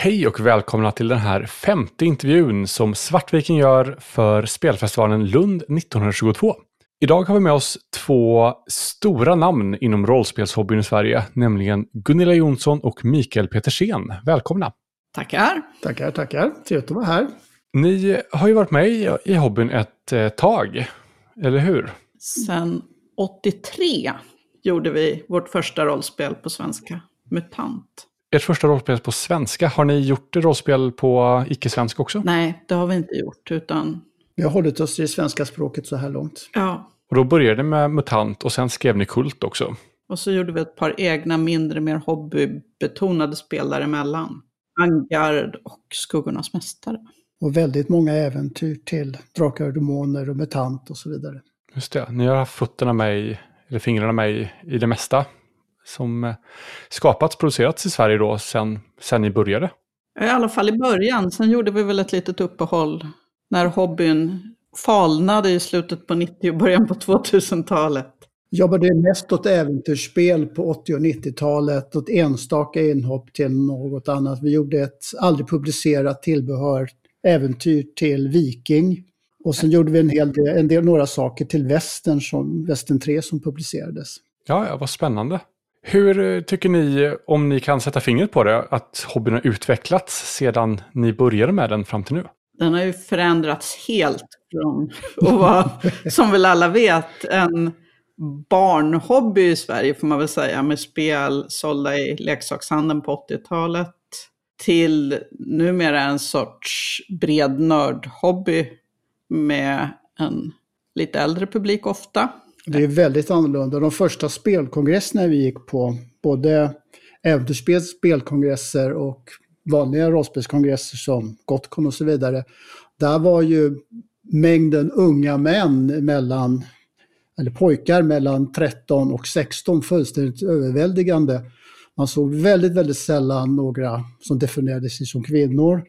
Hej och välkomna till den här femte intervjun som Svartviken gör för spelfestivalen Lund 1922. Idag har vi med oss två stora namn inom rollspelshobbyn i Sverige, nämligen Gunilla Jonsson och Mikael Petersen. Välkomna! Tackar! Tackar, tackar. Trevligt att vara här. Ni har ju varit med i, hobbyn ett eh, tag, eller hur? Sen 83 gjorde vi vårt första rollspel på svenska, MUTANT. Ert första rollspel på svenska, har ni gjort rollspel på icke-svenska också? Nej, det har vi inte gjort, utan... Vi har hållit oss till det svenska språket så här långt. Ja. Och då började det med MUTANT och sen skrev ni Kult också. Och så gjorde vi ett par egna mindre, mer hobbybetonade spel däremellan. Angard och Skuggornas Mästare. Och väldigt många äventyr till Drakar och Demoner och MUTANT och så vidare. Just det, ni har haft fötterna med i, eller fingrarna med i, i det mesta som eh, skapats, producerats i Sverige då sen, sen ni började. I alla fall i början. Sen gjorde vi väl ett litet uppehåll när hobbyn falnade i slutet på 90 och början på 2000-talet. Jobbade mest åt äventyrsspel på 80 och 90-talet och ett enstaka inhopp till något annat. Vi gjorde ett aldrig publicerat tillbehör äventyr till Viking. Och sen gjorde vi en hel del, en del några saker till Västern, som, Västern 3 som publicerades. Ja, ja, vad spännande. Hur eh, tycker ni, om ni kan sätta fingret på det, att hobbyn har utvecklats sedan ni började med den fram till nu? Den har ju förändrats helt från att vara, som väl alla vet, en barnhobby i Sverige får man väl säga, med spel sålda i leksakshandeln på 80-talet, till numera en sorts bred nördhobby med en lite äldre publik ofta. Det är väldigt annorlunda. De första spelkongresserna vi gick på, både äventyrsspels spelkongresser och vanliga rollspelskongresser som Gotcon och så vidare. Där var ju mängden unga män mellan, eller pojkar mellan 13 och 16 fullständigt överväldigande. Man såg väldigt, väldigt sällan några som definierade sig som kvinnor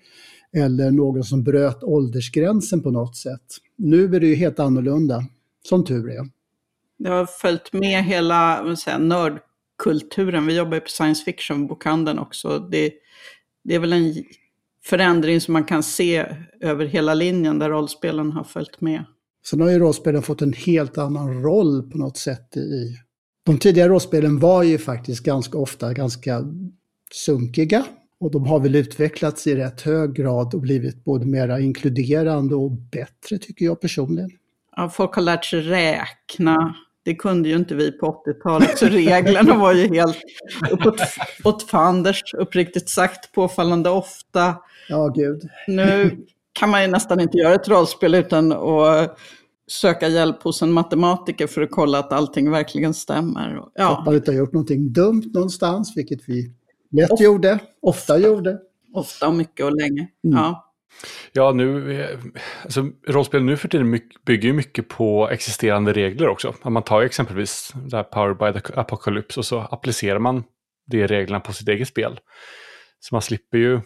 eller någon som bröt åldersgränsen på något sätt. Nu är det ju helt annorlunda, som tur är. Det har följt med hela säga, nördkulturen. Vi jobbar ju på science fiction-bokhandeln också. Det, det är väl en förändring som man kan se över hela linjen där rollspelen har följt med. Sen har ju rollspelen fått en helt annan roll på något sätt i... De tidigare rollspelen var ju faktiskt ganska ofta ganska sunkiga. Och de har väl utvecklats i rätt hög grad och blivit både mera inkluderande och bättre tycker jag personligen. Ja, folk har lärt sig räkna. Det kunde ju inte vi på 80-talet, så reglerna var ju helt uppåt, åt fanders, uppriktigt sagt, påfallande ofta. Ja, gud. Nu kan man ju nästan inte göra ett rollspel utan att söka hjälp hos en matematiker för att kolla att allting verkligen stämmer. Ja. Att man inte har gjort någonting dumt någonstans, vilket vi lätt of gjorde, ofta gjorde. Ofta och mycket och länge, mm. ja. Ja, nu, alltså, rollspel nu för tiden bygger ju mycket på existerande regler också. Man tar exempelvis där Power by the Apocalypse och så applicerar man de reglerna på sitt eget spel. Så man slipper ju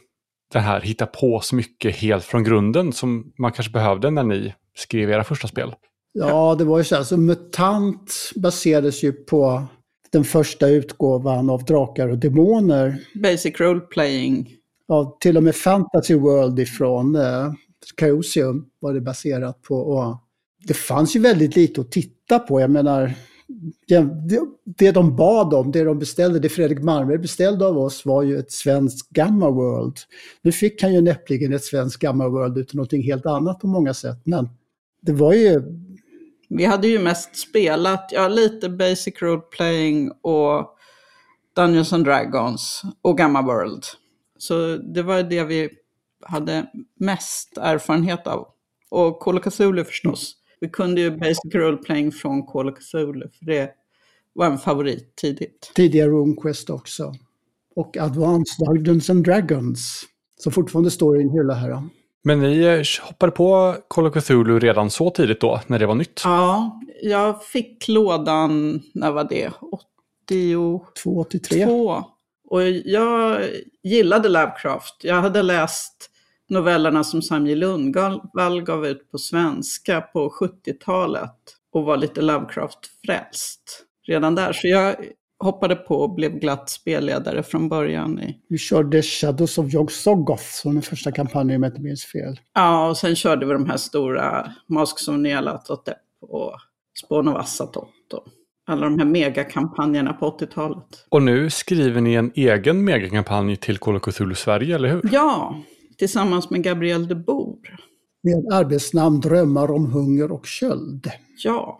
det här hitta på så mycket helt från grunden som man kanske behövde när ni skrev era första spel. Ja, det var ju så. Alltså, MUTANT baserades ju på den första utgåvan av Drakar och Demoner. Basic Role Playing ja, till och med Fantasy World ifrån eh, Chaosium var det baserat på. Och det fanns ju väldigt lite att titta på. Jag menar, det de bad om, det de beställde, det Fredrik Malmberg beställde av oss var ju ett svenskt Gamma World. Nu fick han ju näppligen ett svenskt Gamma World utan någonting helt annat på många sätt. Men det var ju... Vi hade ju mest spelat, ja lite Basic Role Playing och Dungeons and Dragons och Gamma World. Så det var det vi hade mest erfarenhet av. Och Call of Cthulhu förstås. Vi kunde ju Basic Role Playing från Call of Cthulhu, för det var en favorit tidigt. Tidigare RuneQuest också. Och Advanced Dungeons and Dragons, som fortfarande står i en hylla här. Men ni eh, hoppade på Call of Cthulhu redan så tidigt då, när det var nytt? Ja, jag fick lådan, när var det? 82? 83. Och jag gillade Lovecraft. Jag hade läst novellerna som Samji Lundvall gav ut på svenska på 70-talet och var lite Lovecraft-frälst redan där. Så jag hoppade på och blev glatt spelledare från början. I... Vi körde Shadows of Yog-Soggoth som den första kampanjen om jag inte minns fel. Ja, och sen körde vi de här stora Masks of Nyarlathotep och Spawn of Assatoth och alla de här megakampanjerna på 80-talet. Och nu skriver ni en egen megakampanj till Call of Cthulhu Sverige, eller hur? Ja, tillsammans med Gabriel de Boer. Med arbetsnamn Drömmar om hunger och köld. Ja.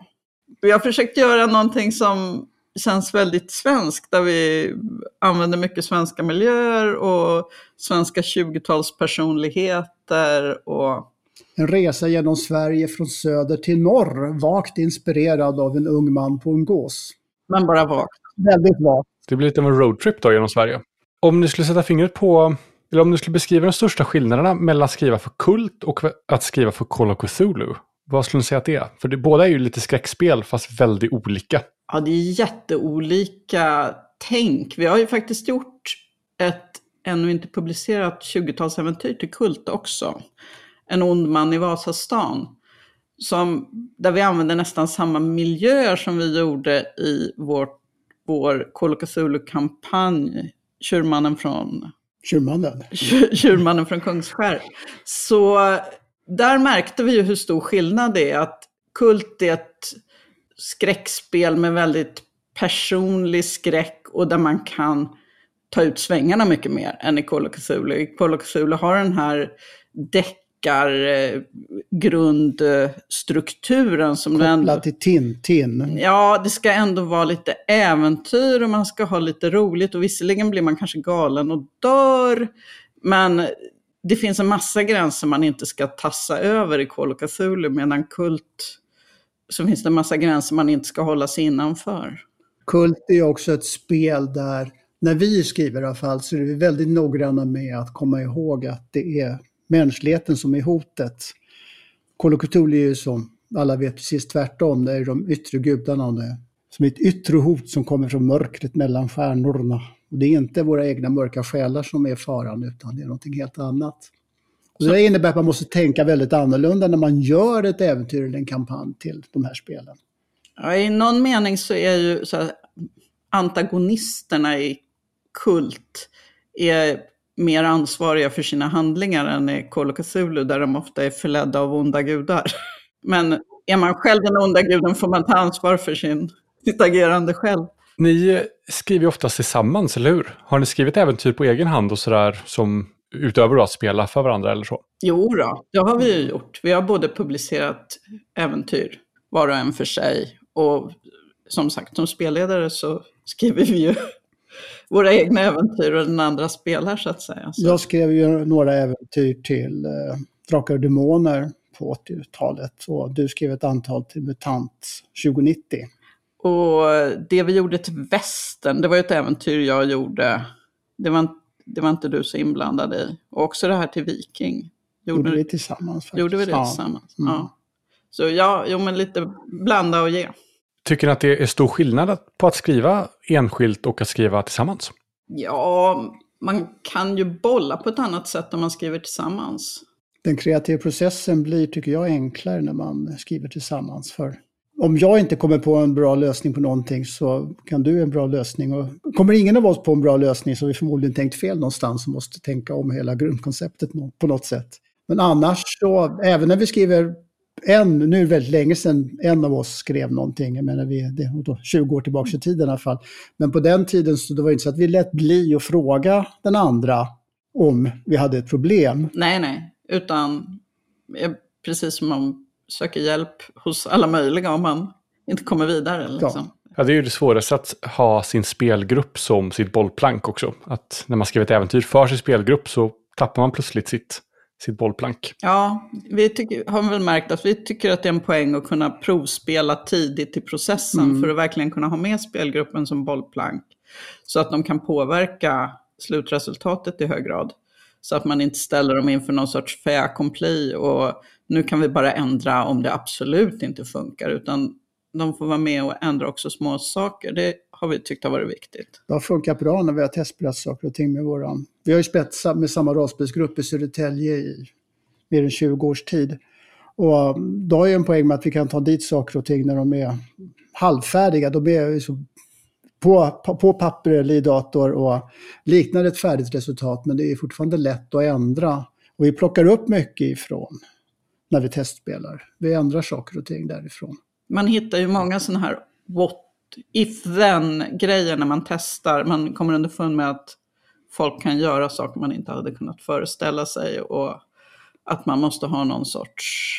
Vi har försökt göra någonting som känns väldigt svenskt, där vi använder mycket svenska miljöer och svenska 20-talspersonligheter och En resa genom Sverige från söder till norr, vagt inspirerad av en ung man på en gås. men bara vagt. Väldigt vagt. Det blir lite av en roadtrip då genom Sverige. Om ni skulle sätta fingret på, eller om ni skulle beskriva de största skillnaderna mellan att skriva för Kult och att skriva för Call of Cthulhu, vad skulle ni säga att det är? För det, båda är ju lite skräckspel, fast väldigt olika. Ja, det är jätteolika tänk. Vi har ju faktiskt gjort ett ännu inte publicerat 20-talsäventyr till Kult också. En ond man i Vasastan. Som, där vi använder nästan samma miljöer som vi gjorde i vår, vår Call Cthulhu-kampanj, Tjurmannen från Tjurmannen. Tjur- Tjurmannen från Kungsskär. Så där märkte vi ju hur stor skillnad det är. Att Kult är ett skräckspel med väldigt personlig skräck och där man kan ta ut svängarna mycket mer än i Call of Cthulhu. I Call of Cthulhu har den här deckargrundstrukturen som du ändå... Kopplat till Tintin. Ja, det ska ändå vara lite äventyr och man ska ha lite roligt och visserligen blir man kanske galen och dör. Men det finns en massa gränser man inte ska tassa över i Call of Cthulhu medan Kult så finns det en massa gränser man inte ska hålla sig innanför. Kult är också ett spel där, när vi skriver i alla fall, så är vi väldigt noggranna med att komma ihåg att det är mänskligheten som är hotet. Call of Cthulhu är ju som alla vet precis tvärtom, det är de yttre gudarna och det som ett yttre hot som kommer från mörkret mellan stjärnorna. Och det är inte våra egna mörka själar som är faran, utan det är någonting helt annat. Och det innebär att man måste tänka väldigt annorlunda när man gör ett äventyr eller en kampanj till de här spelen. Ja, I någon mening så är ju så här, antagonisterna i Kult är mer ansvariga för sina handlingar än i Call of Cthulhu där de ofta är förledda av onda gudar. Men är man själv den onda guden får man ta ansvar för sin, sitt agerande själv. Ni skriver oftast tillsammans, eller hur? Har ni skrivit äventyr på egen hand och sådär som utöver att spela för varandra eller så? Jo då, det har vi ju gjort. Vi har både publicerat äventyr, var och en för sig. Och som sagt, som spelledare så skriver vi ju våra egna äventyr och den andra spelar så att säga. Så. Jag skrev ju några äventyr till eh, Drakar och Demoner på 80-talet och du skrev ett antal till MUTANT 2090. Och det vi gjorde till västern, det var ju ett äventyr jag gjorde. Det var, det var inte du så inblandad i. Och också det här till Viking. Gjorde vi tillsammans faktiskt. gjorde vi det Ja. tillsammans? Mm. Ja. Så ja, jo men lite blanda och ge. Tycker ni att det är stor skillnad på att skriva enskilt och att skriva tillsammans? Ja, man kan ju bolla på ett annat sätt om man skriver tillsammans. Den kreativa processen blir, tycker jag, enklare när man skriver tillsammans. För om jag inte kommer på en bra lösning på någonting så kan du en bra lösning. Och kommer ingen av oss på en bra lösning så har vi förmodligen tänkt fel någonstans och måste tänka om hela grundkonceptet nå- på något sätt. Men annars så, även när vi skriver en, nu är det väldigt länge sedan en av oss skrev någonting, jag menar vi, det då 20 år tillbaka i tiden i alla fall. Men på den tiden så det var det inte så att vi lät bli att fråga den andra om vi hade ett problem. Nej, nej, utan precis som man söker hjälp hos alla möjliga om man inte kommer vidare. Liksom. Ja, det är ju det svåraste att ha sin spelgrupp som sitt bollplank också. Att när man skriver ett äventyr för sin spelgrupp så tappar man plötsligt sitt, sitt bollplank. Ja, vi tycker, har väl märkt att vi tycker att det är en poäng att kunna provspela tidigt i processen Mm. för att verkligen kunna ha med spelgruppen som bollplank. Så att de kan påverka slutresultatet i hög grad. Så att man inte ställer dem inför någon sorts fait accompli och nu kan vi bara ändra om det absolut inte funkar. Utan de får vara med och ändra också små saker. Det har vi tyckt har varit viktigt. Det har funkat bra när vi har testspelat saker och ting med våran. Vi har ju spelat sa- med samma rollspelsgrupp i Södertälje i mer än 20 års tid. Och um, då har ju en poäng med att vi kan ta dit saker och ting när de är halvfärdiga. De är ju så på, på, på papper eller i dator och liknar ett färdigt resultat, men det är fortfarande lätt att ändra. Och vi plockar upp mycket ifrån när vi testspelar. Vi ändrar saker och ting därifrån. Man hittar ju många sådana här what if then-grejer när man testar. Man kommer underfund med att folk kan göra saker man inte hade kunnat föreställa sig och att man måste ha någon sorts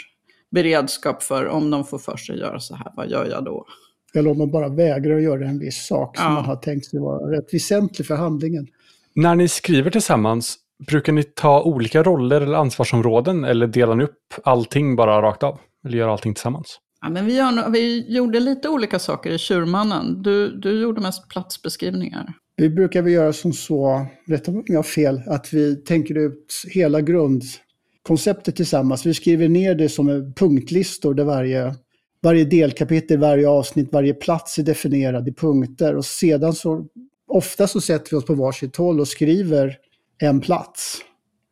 beredskap för om de får för sig att göra så här, vad gör jag då? Eller om de bara vägrar att göra en viss sak som Ja. man har tänkt sig vara rätt väsentlig för handlingen. När ni skriver tillsammans, brukar ni ta olika roller eller ansvarsområden eller delar ni upp allting bara rakt av? Eller gör allting tillsammans? Ja, men vi, gör, vi gjorde lite olika saker i Tjurmannen. Du, du gjorde mest platsbeskrivningar. Vi brukar vi göra som så, rätta mig om jag har fel, att vi tänker ut hela grundkonceptet tillsammans. Vi skriver ner det som punktlistor där varje, varje delkapitel, varje avsnitt, varje plats är definierad i punkter. Och sedan så, ofta så sätter vi oss på varsitt håll och skriver en plats.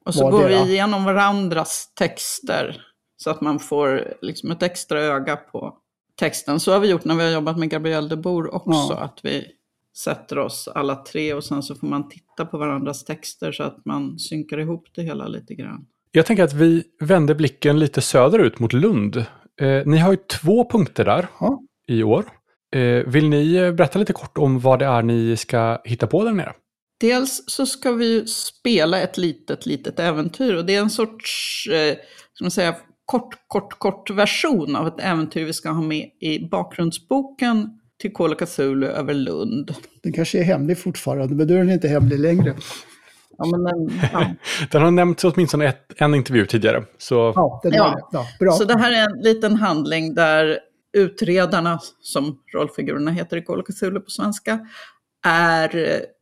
Och så går vi igenom varandras texter så att man får liksom ett extra öga på texten. Så har vi gjort när vi har jobbat med Gabrielle de Boer också, Ja. att vi sätter oss alla tre och sen så får man titta på varandras texter så att man synkar ihop det hela lite grann. Jag tänker att vi vänder blicken lite söderut mot Lund. Eh, ni har ju två punkter där Ja. i år. Eh, vill ni eh, berätta lite kort om vad det är ni ska hitta på där nere? Dels så ska vi ju spela ett litet, litet äventyr och det är en sorts, eh, ska man säga, kort, kort, kort version av ett äventyr vi ska ha med i bakgrundsboken till Call Cthulhu över Lund. Den kanske är hemlig fortfarande, men då är den inte hemlig längre. Ja, men den, ja. Den har nämnts i åtminstone ett, en intervju tidigare. Så Ja, den Ja. är det. Ja, bra. Så det här är en liten handling där utredarna, som rollfigurerna heter i Call of Cthulhu på svenska, är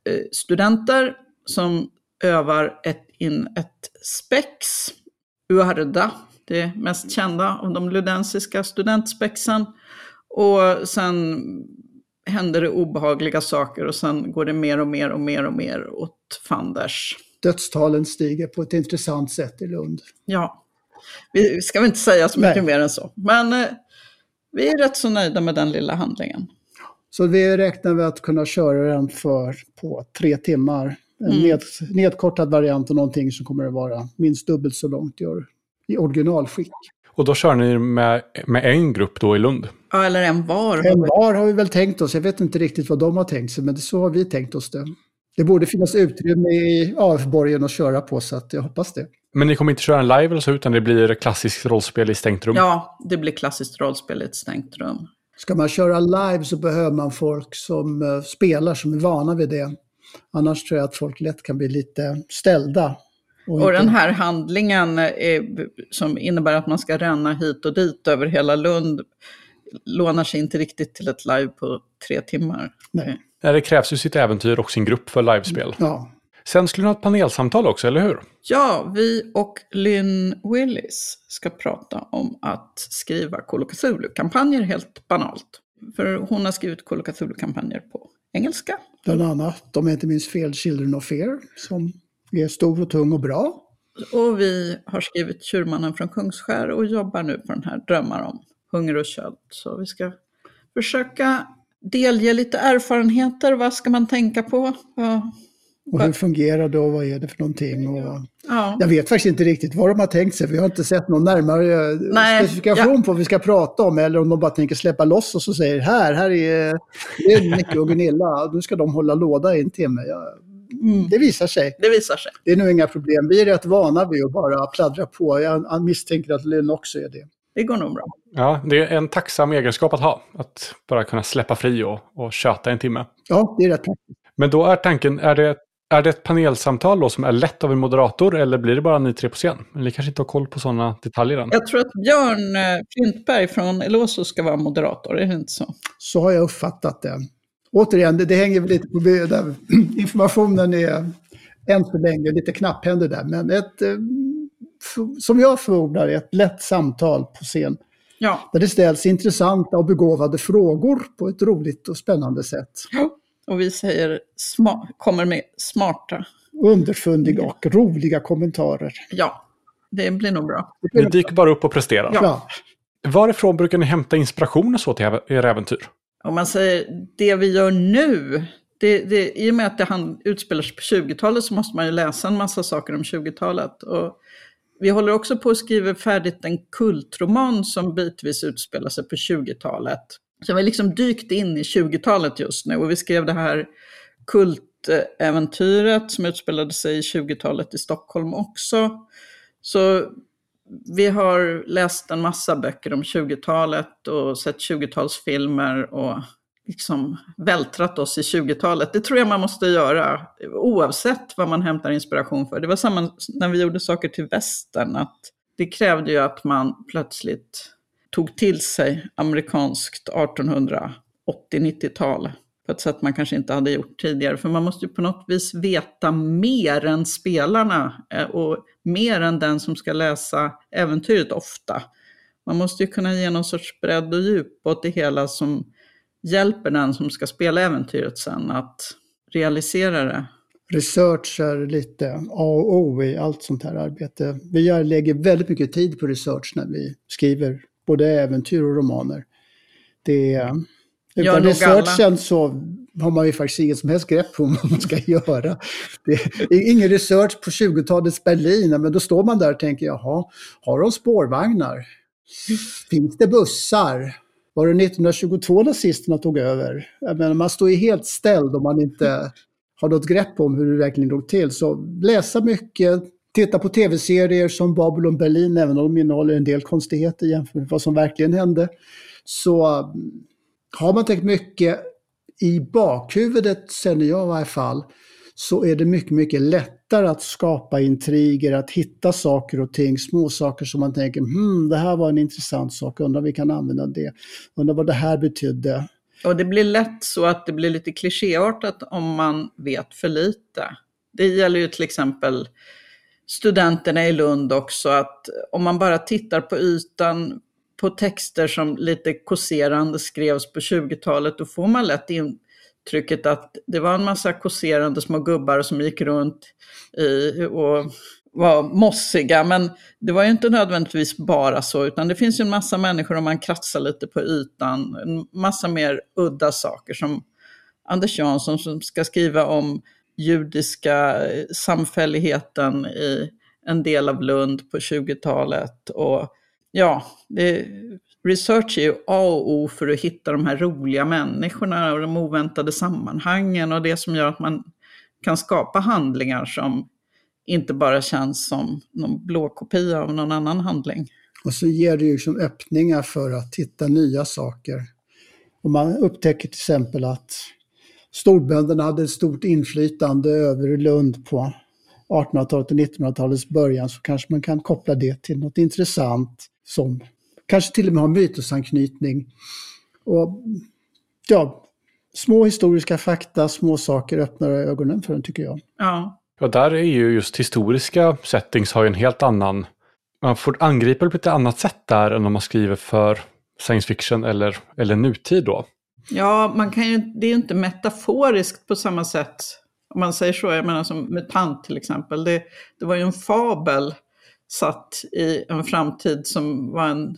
eh, studenter som övar ett, in ett spex, Uarda, det mest kända av de ludensiska studentspexen. Och sen händer det obehagliga saker och sen går det mer och mer och mer och mer åt fanders. Dödstalen stiger på ett intressant sätt i Lund. Ja, vi ska väl inte säga så mycket Nej. mer än så. Men eh, vi är rätt så nöjda med den lilla handlingen. Så vi räknar med att kunna köra den för på tre timmar. En Mm. ned, nedkortad variant och någonting som kommer att vara minst dubbelt så långt i, or, i originalskick. Och då kör ni med, med en grupp då i Lund. Ja, eller en var. En var har vi väl tänkt oss. Jag vet inte riktigt vad de har tänkt sig, men det, så har vi tänkt oss det. Det borde finnas utrymme i AF-borgen att köra på, så att jag hoppas det. Men ni kommer inte köra en live eller så, utan det blir klassiskt rollspel i stängt rum. Ja, det blir klassiskt rollspel i ett stängt rum. Ska man köra live så behöver man folk som eh, spelar, som är vana vid det. Annars tror jag att folk lätt kan bli lite ställda. Och inte- den här handlingen eh, som innebär att man ska ränna hit och dit över hela Lund lånar sig inte riktigt till ett live på tre timmar. Nej. Nej, Det krävs ju sitt äventyr och sin grupp för livespel. Ja, Sen skulle ni ha ett panelsamtal också, eller hur? Ja, vi och Lynn Willis ska prata om att skriva Call of Cthulhu-kampanjer helt banalt. För hon har skrivit Call of Cthulhu-kampanjer på engelska bland annat, om jag inte minns fel, Children of Fear, som är stor och tung och bra. Och vi har skrivit Tjurmannen från Kungsskär och jobbar nu på den här Drömmar om hunger och köld. Så vi ska försöka delge lite erfarenheter. Vad ska man tänka på? Och hur fungerar det och vad är det för någonting? Och ja. jag vet faktiskt inte riktigt vad de har tänkt sig. Vi har inte sett någon närmare eh, Nej, specifikation ja. på vad vi ska prata om. Eller om de bara tänker släppa loss och så säger här, här är, det är Micke och Gunilla. Nu ska de hålla låda i en timme. Ja, Mm. det visar sig. Det visar sig. Det är nog inga problem. Vi är rätt vana vid att bara pladdra på. Jag misstänker att Lynn också är det. Det går nog bra. Ja, det är en tacksam egenskap att ha. Att bara kunna släppa fri och, och köta en timme. Ja, det är rätt praktiskt. Men då är tanken, är det, är det ett panelsamtal då som är lätt av en moderator eller blir det bara ni tre på scen? Ni kanske inte har koll på sådana detaljer än? Jag tror att Björn eh, Flintberg från Eloso ska vara moderator, är det inte så? Så har jag uppfattat det. Återigen, det, det hänger väl lite på där. Informationen är än så länge lite knapphändig där. Men ett, eh, som jag förordar, ett lätt samtal på scen. Ja, Där det ställs intressanta och begåvade frågor på ett roligt och spännande sätt. Och vi säger sma- kommer med smarta. Underfundiga och roliga kommentarer. Ja, det blir nog bra. Ni dyker bara upp och presterar. Ja. Varifrån brukar ni hämta inspiration och så till era äventyr? om man säger det vi gör nu, det, det, i och med att det utspelar sig på 20-talet så måste man ju läsa en massa saker om 20-talet. Och vi håller också på att skriva färdigt en kultroman som bitvis utspelar sig på 20-talet. Så vi har liksom dykt in i 20-talet just nu och vi skrev det här kultäventyret som utspelade sig i 20-talet i Stockholm också. Så vi har läst en massa böcker om 20-talet och sett 20-talsfilmer och liksom vältrat oss i 20-talet. Det tror jag man måste göra oavsett vad man hämtar inspiration för. Det var samma när vi gjorde saker till västern, att det krävde ju att man plötsligt tog till sig amerikanskt 1880-90-tal på ett sätt man kanske inte hade gjort tidigare. För man måste ju på något vis veta mer än spelarna eh, och mer än den som ska läsa äventyret ofta. Man måste ju kunna ge någon sorts bredd och djup åt det hela som hjälper den som ska spela äventyret sen att realisera det. Research är lite A och O i allt sånt här arbete. Vi lägger väldigt mycket tid på research när vi skriver både äventyr och romaner. Det är, utan researchen så har man ju faktiskt inget som helst grepp på vad man ska göra. Det är ingen research på 20-talets Berlin, men då står man där och tänker, jaha, har de spårvagnar? Finns det bussar? Var det 1922 nazisterna tog över? Jag menar, man står ju helt ställd om man inte har något grepp om hur det verkligen låg till. Så läsa mycket, titta på tv-serier som Babylon Berlin, även om de innehåller en del konstigheter jämfört med vad som verkligen hände. Så mm, har man tänkt mycket i bakhuvudet, känner jag i varje fall, så är det mycket, mycket lättare att skapa intriger, att hitta saker och ting, små saker som man tänker, hmm, det här var en intressant sak, undrar om vi kan använda det, undrar vad det här betydde. Och det blir lätt så att det blir lite klichéartat om man vet för lite. Det gäller ju till exempel studenterna i Lund också, att om man bara tittar på ytan på texter som lite kåserande skrevs på 20-talet, då får man lätt intrycket att det var en massa kåserande små gubbar som gick runt i och var mossiga. Men det var ju inte nödvändigtvis bara så, utan det finns ju en massa människor om man kratsar lite på ytan, en massa mer udda saker som Anders Jansson som ska skriva om judiska eh, samfälligheten i en del av Lund på 20-talet och ja, det, research är ju A och O för att hitta de här roliga människorna och de oväntade sammanhangen och det som gör att man kan skapa handlingar som inte bara känns som någon blåkopia av någon annan handling. Och så ger det ju liksom öppningar för att hitta nya saker. Om man upptäcker till exempel att storbönderna hade ett stort inflytande över Lund på 1800-talet och 1900-talets början så kanske man kan koppla det till något intressant som kanske till och med har mytosanknytning. Och ja, små historiska fakta, små saker öppnar ögonen för en tycker jag. Ja. Ja, där är ju just historiska settings har ju en helt annan... Man får angripa det på ett annat sätt där än om man skriver för science fiction eller, eller nutid då. Ja, man kan ju, det är ju inte metaforiskt på samma sätt. Om man säger så, jag menar som MUTANT till exempel. Det, det var ju en fabel satt i en framtid som var en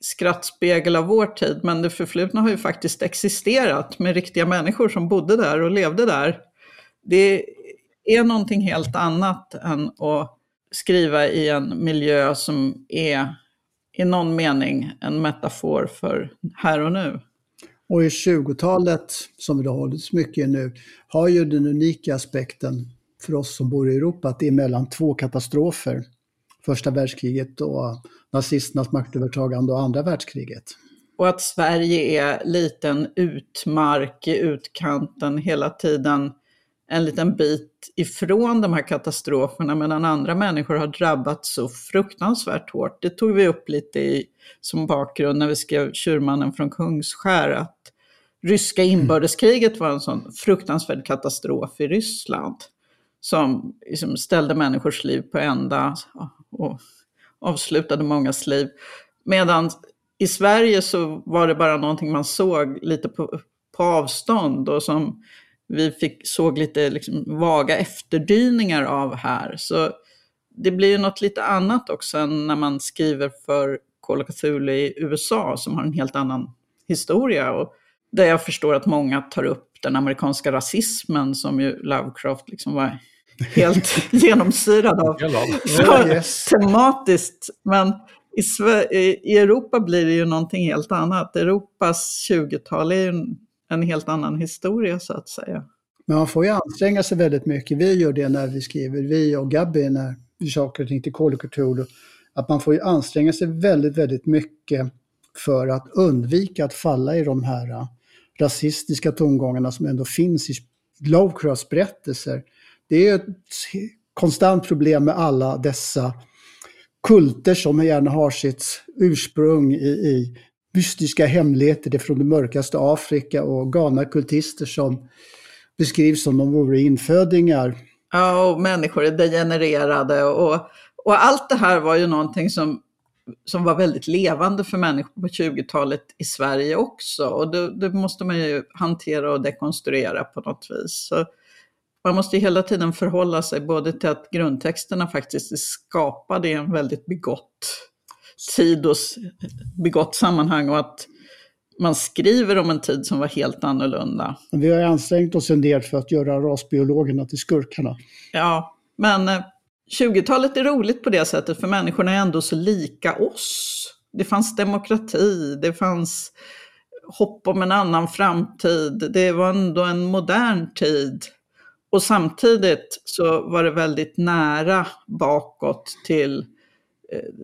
skrattspegel av vår tid. Men det förflutna har ju faktiskt existerat med riktiga människor som bodde där och levde där. Det är någonting helt annat än att skriva i en miljö som är i någon mening en metafor för här och nu. Och i 20-talet, som det har hållits mycket nu, har ju den unika aspekten för oss som bor i Europa att det är mellan två katastrofer första världskriget och nazisternas maktövertagande och andra världskriget. Och att Sverige är liten utmark i utkanten hela tiden, en liten bit ifrån de här katastroferna medan andra människor har drabbats så fruktansvärt hårt. Det tog vi upp lite i, som bakgrund när vi skrev Tjurmannen från Kungsskär, att ryska inbördeskriget var en sån fruktansvärd katastrof i Ryssland som liksom ställde människors liv på ända och avslutade mångas liv. Medan i Sverige så var det bara någonting man såg lite på, på avstånd och som vi fick, såg lite liksom vaga efterdyningar av här. Så det blir ju något lite annat också än när man skriver för Call of Cthulhu i USA som har en helt annan historia. Och där jag förstår att många tar upp den amerikanska rasismen som ju Lovecraft liksom var helt genomsyrad av. Så, yes. Tematiskt. Men i, i, Europa blir det ju någonting helt annat. Europas 20-tal är ju en, helt annan historia så att säga. Men man får ju anstränga sig väldigt mycket. Vi gör det när vi skriver, vi och Gabby när vi saker och ting till Call Att man får ju anstränga sig väldigt, väldigt mycket för att undvika att falla i de här äh, rasistiska tongångarna som ändå finns i Lovecrafts berättelser. Det är ett konstant problem med alla dessa kulter som gärna har sitt ursprung i, i mystiska hemligheter från det mörkaste Afrika och galna kultister som beskrivs som de vore infödingar. Ja, och människor är degenererade och, och allt det här var ju någonting som, som var väldigt levande för människor på 20-talet i Sverige också. Och det, det, måste man ju hantera och dekonstruera på något vis. Så man måste hela tiden förhålla sig både till att grundtexterna faktiskt är skapade i en väldigt begått tid och begått sammanhang och att man skriver om en tid som var helt annorlunda. Vi har ansträngt oss en del för att göra rasbiologerna till skurkarna. Ja, men 20-talet eh, är roligt på det sättet för människorna är ändå så lika oss. Det fanns demokrati, det fanns hopp om en annan framtid, det var ändå en modern tid. Och samtidigt så var det väldigt nära bakåt till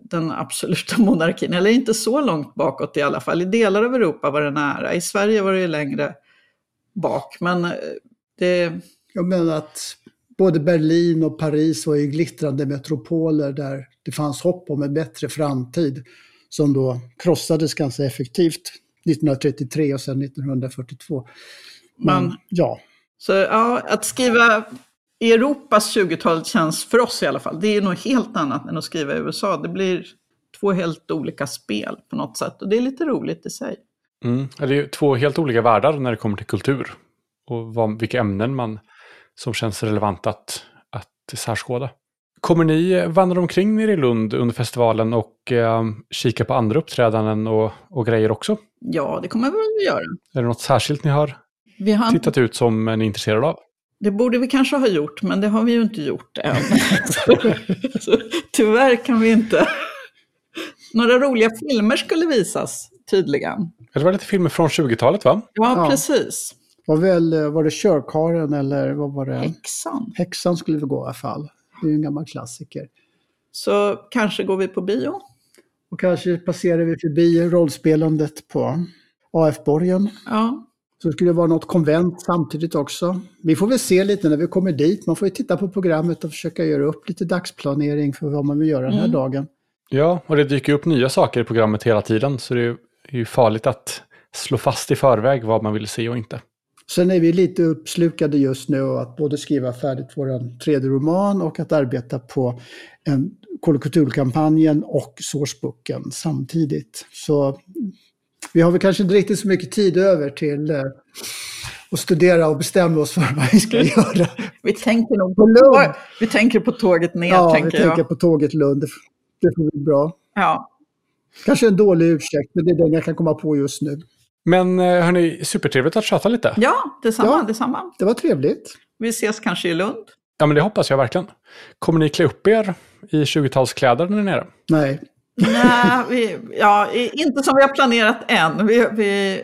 den absoluta monarkin, eller inte så långt bakåt i alla fall. I delar av Europa var det nära, i Sverige var det längre bak. Men eh, det... Jag menar att både Berlin och Paris var ju glittrande metropoler där det fanns hopp om en bättre framtid som då krossades ganska effektivt 1933 och sen 1942. Men, Men ja. Så ja, att skriva Europas 20-tal känns, för oss i alla fall, det är något helt annat än att skriva i USA. Det blir två helt olika spel på något sätt och det är lite roligt i sig. Mm. Det är ju två helt olika världar när det kommer till kultur och vad, vilka ämnen man som känns relevant att, att särskåda. Kommer ni vandra omkring nere i Lund under festivalen och eh, kika på andra uppträdanden och, och grejer också? Ja, det kommer vi väl göra. Är det något särskilt ni har vi har tittat ut som ni är intresserade av? Det borde vi kanske ha gjort, men det har vi ju inte gjort än. så, så, tyvärr kan vi inte. Några roliga filmer skulle visas, tydligen. Det var lite filmer från 20-talet, va? Ja, ja, precis. Var, väl, var det Körkaren eller vad var det? Häxan. Häxan skulle vi gå i alla fall. Det är ju en gammal klassiker. Så kanske går vi på bio? Och kanske passerar vi förbi rollspelandet på AF-borgen. Ja. Så skulle det vara något konvent samtidigt också. Vi får väl se lite när vi kommer dit. Man får ju titta på programmet och försöka göra upp lite dagsplanering för vad man vill göra den här mm. dagen. Ja, och det dyker upp nya saker i programmet hela tiden. Så det är ju farligt att slå fast i förväg vad man vill se och inte. Sen är vi lite uppslukade just nu att både skriva färdigt vår tredje roman och att arbeta på en kulturkampanjen och sourcebooken samtidigt. Så vi har väl kanske inte riktigt så mycket tid över till eh, att studera och bestämma oss för vad vi ska göra. vi tänker nog på Lund. Vi tänker på tåget ner, ja, tänker vi tänker på tåget Lund. Det, får bli bra. Ja. Kanske en dålig ursäkt, men det är den jag kan komma på just nu. Men eh, hörni, supertrevligt att chatta lite. Ja, detsamma, ja, detsamma. Det var trevligt. Vi ses kanske i Lund. Ja, men det hoppas jag verkligen. Kommer ni klä upp er i 20-talskläder när ni är nere? Nej. Nej, vi, ja, inte som vi har planerat än. Vi, vi,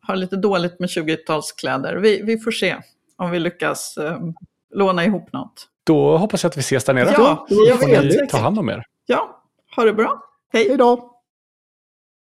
har lite dåligt med 20-talskläder. Vi, vi får se om vi lyckas um, låna ihop något. Då hoppas jag att vi ses där nere. Ja, det gör vi. Ta hand om er. Ja, ha det bra. Hej. Hej då.